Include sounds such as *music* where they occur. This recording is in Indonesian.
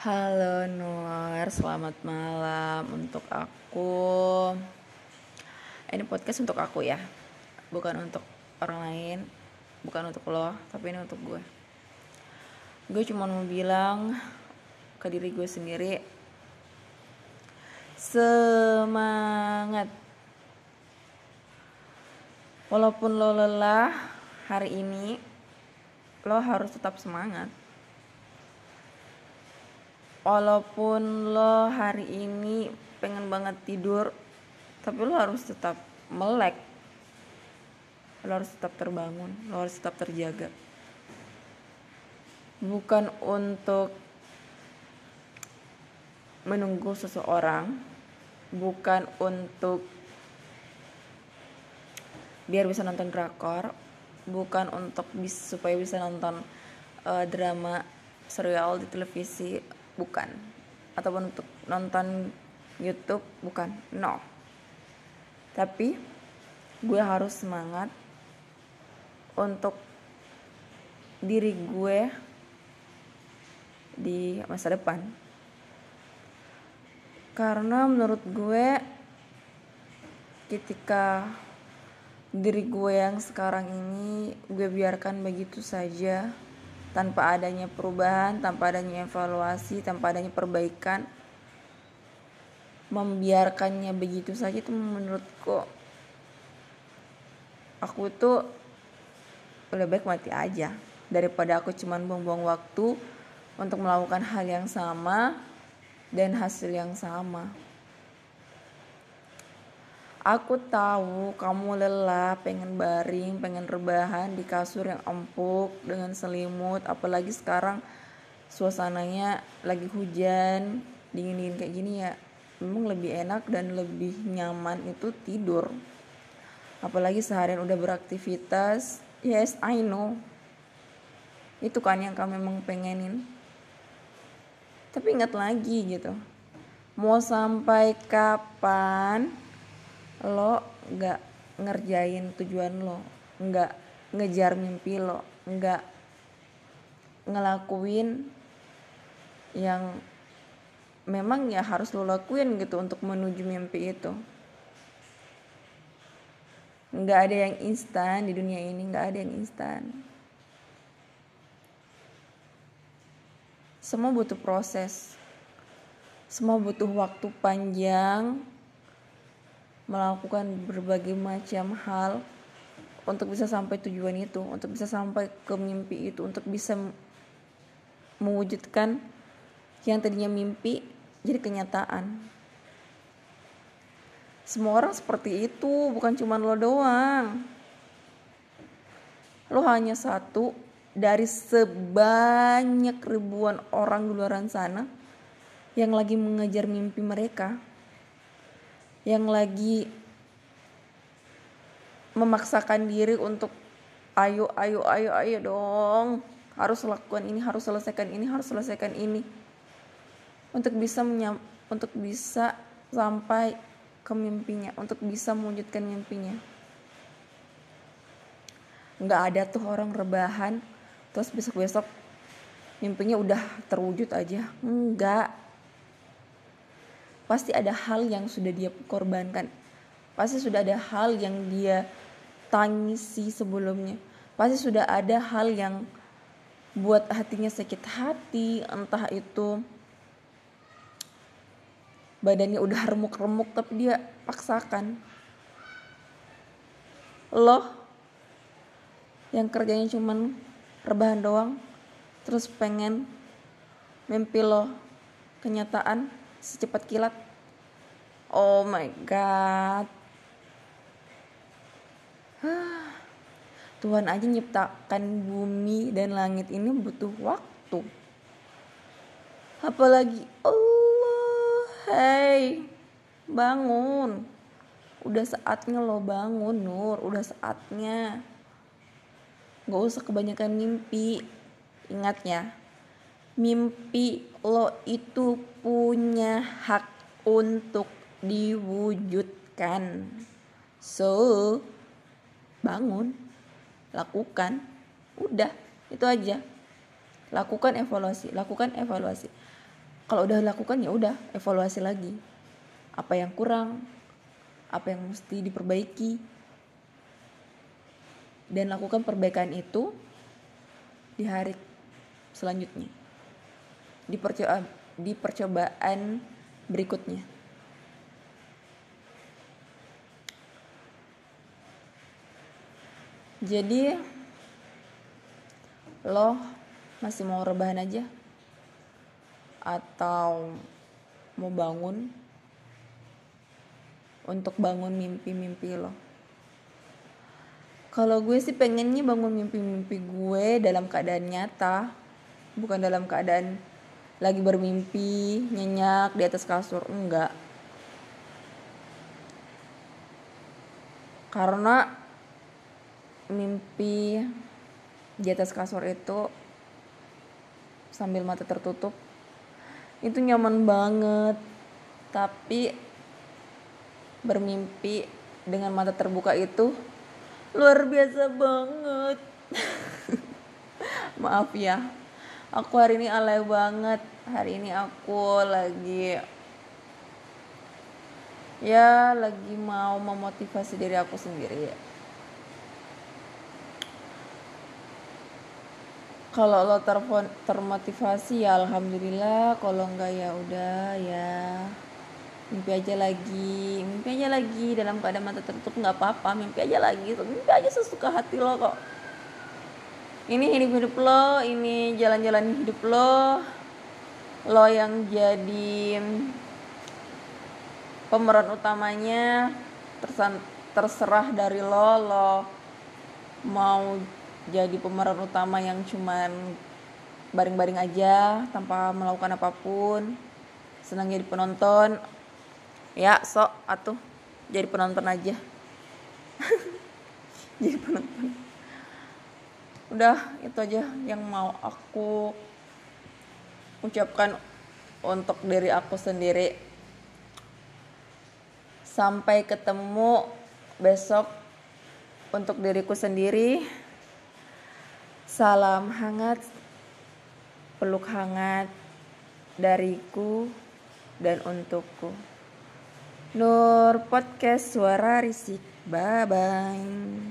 Halo Nur, selamat malam untuk aku. Ini podcast untuk aku ya, bukan untuk orang lain, bukan untuk lo, tapi ini untuk gue. Gue cuma mau bilang ke diri gue sendiri, semangat. Walaupun lo lelah hari ini, lo harus tetap semangat walaupun lo hari ini pengen banget tidur tapi lo harus tetap melek. Lo harus tetap terbangun lo harus tetap terjaga. Bukan untuk menunggu seseorang bukan untuk biar bisa nonton drakor bukan untuk bis, supaya bisa nonton uh, drama serial di televisi bukan. Ataupun untuk nonton YouTube bukan. No. Tapi gue harus semangat untuk diri gue di masa depan. Karena menurut gue ketika diri gue yang sekarang ini gue biarkan begitu saja tanpa adanya perubahan, tanpa adanya evaluasi, tanpa adanya perbaikan, membiarkannya begitu saja itu menurutku aku itu lebih baik mati aja daripada aku cuman buang-buang waktu untuk melakukan hal yang sama dan hasil yang sama. Aku tahu kamu lelah, pengen baring, pengen rebahan di kasur yang empuk dengan selimut, apalagi sekarang suasananya lagi hujan, dingin-dingin kayak gini ya. Memang lebih enak dan lebih nyaman itu tidur. Apalagi seharian udah beraktivitas. Yes, I know. Itu kan yang kamu memang pengenin. Tapi ingat lagi gitu. Mau sampai kapan lo nggak ngerjain tujuan lo nggak ngejar mimpi lo nggak ngelakuin yang memang ya harus lo lakuin gitu untuk menuju mimpi itu. Nggak ada yang instan di dunia ini nggak ada yang instan. Semua butuh proses. Semua butuh waktu panjang melakukan berbagai macam hal untuk bisa sampai tujuan itu, untuk bisa sampai ke mimpi itu, untuk bisa mewujudkan yang tadinya mimpi jadi kenyataan. Semua orang seperti itu, bukan cuma lo doang. Lo hanya satu dari sebanyak ribuan orang di luar sana yang lagi mengejar mimpi mereka yang lagi memaksakan diri untuk ayo ayo ayo ayo dong. Harus lakukan ini harus selesaikan ini harus selesaikan ini. Untuk bisa menyam, untuk bisa sampai ke mimpinya untuk bisa mewujudkan mimpinya. Nggak ada tuh orang rebahan terus besok besok mimpinya udah terwujud aja. Enggak pasti ada hal yang sudah dia korbankan. Pasti sudah ada hal yang dia tangisi sebelumnya. Pasti sudah ada hal yang buat hatinya sakit hati entah itu badannya udah remuk-remuk tapi dia paksakan. Loh yang kerjanya cuman rebahan doang terus pengen mimpi lo kenyataan secepat kilat. Oh my god. *sighs* Tuhan aja nyiptakan bumi dan langit ini butuh waktu. Apalagi Allah hey bangun. Udah saatnya lo bangun Nur. Udah saatnya. Gak usah kebanyakan mimpi. Ingat ya mimpi lo itu punya hak untuk diwujudkan. So, bangun, lakukan, udah, itu aja. Lakukan evaluasi, lakukan evaluasi. kalau udah lakukan ya udah evaluasi lagi apa yang kurang apa yang mesti diperbaiki dan lakukan perbaikan itu di hari selanjutnya di percobaan, di percobaan berikutnya jadi lo masih mau rebahan aja atau mau bangun untuk bangun mimpi-mimpi lo. Kalau gue sih pengennya bangun mimpi-mimpi gue dalam keadaan nyata, bukan dalam keadaan lagi bermimpi nyenyak di atas kasur, enggak. Karena mimpi di atas kasur itu sambil mata tertutup itu nyaman banget. Tapi bermimpi dengan mata terbuka itu luar biasa banget. *laughs* Maaf ya aku hari ini alay banget. Hari ini aku lagi ya lagi mau memotivasi diri aku sendiri. Ya kalau lo terfon, termotivasi ya alhamdulillah. Kalau enggak ya udah ya. Mimpi aja lagi. Mimpi aja lagi dalam keadaan mata tertutup nggak apa-apa. Mimpi aja lagi mimpi aja sesuka hati lo kok ini hidup hidup lo ini jalan-jalan hidup lo. Lo yang jadi pemeran utamanya terserah dari lo lo mau jadi pemeran utama yang cuman baring-baring aja tanpa melakukan apa pun. Senang jadi penonton. Ya sok atuh. Jadi penonton aja. *laughs* Jadi penonton udah itu aja yang mau aku ucapkan untuk diri aku sendiri sampai ketemu besok untuk diriku sendiri Salam hangat, peluk hangat dariku dan untukku. Nur Podcast Suara Risik. Bye bye.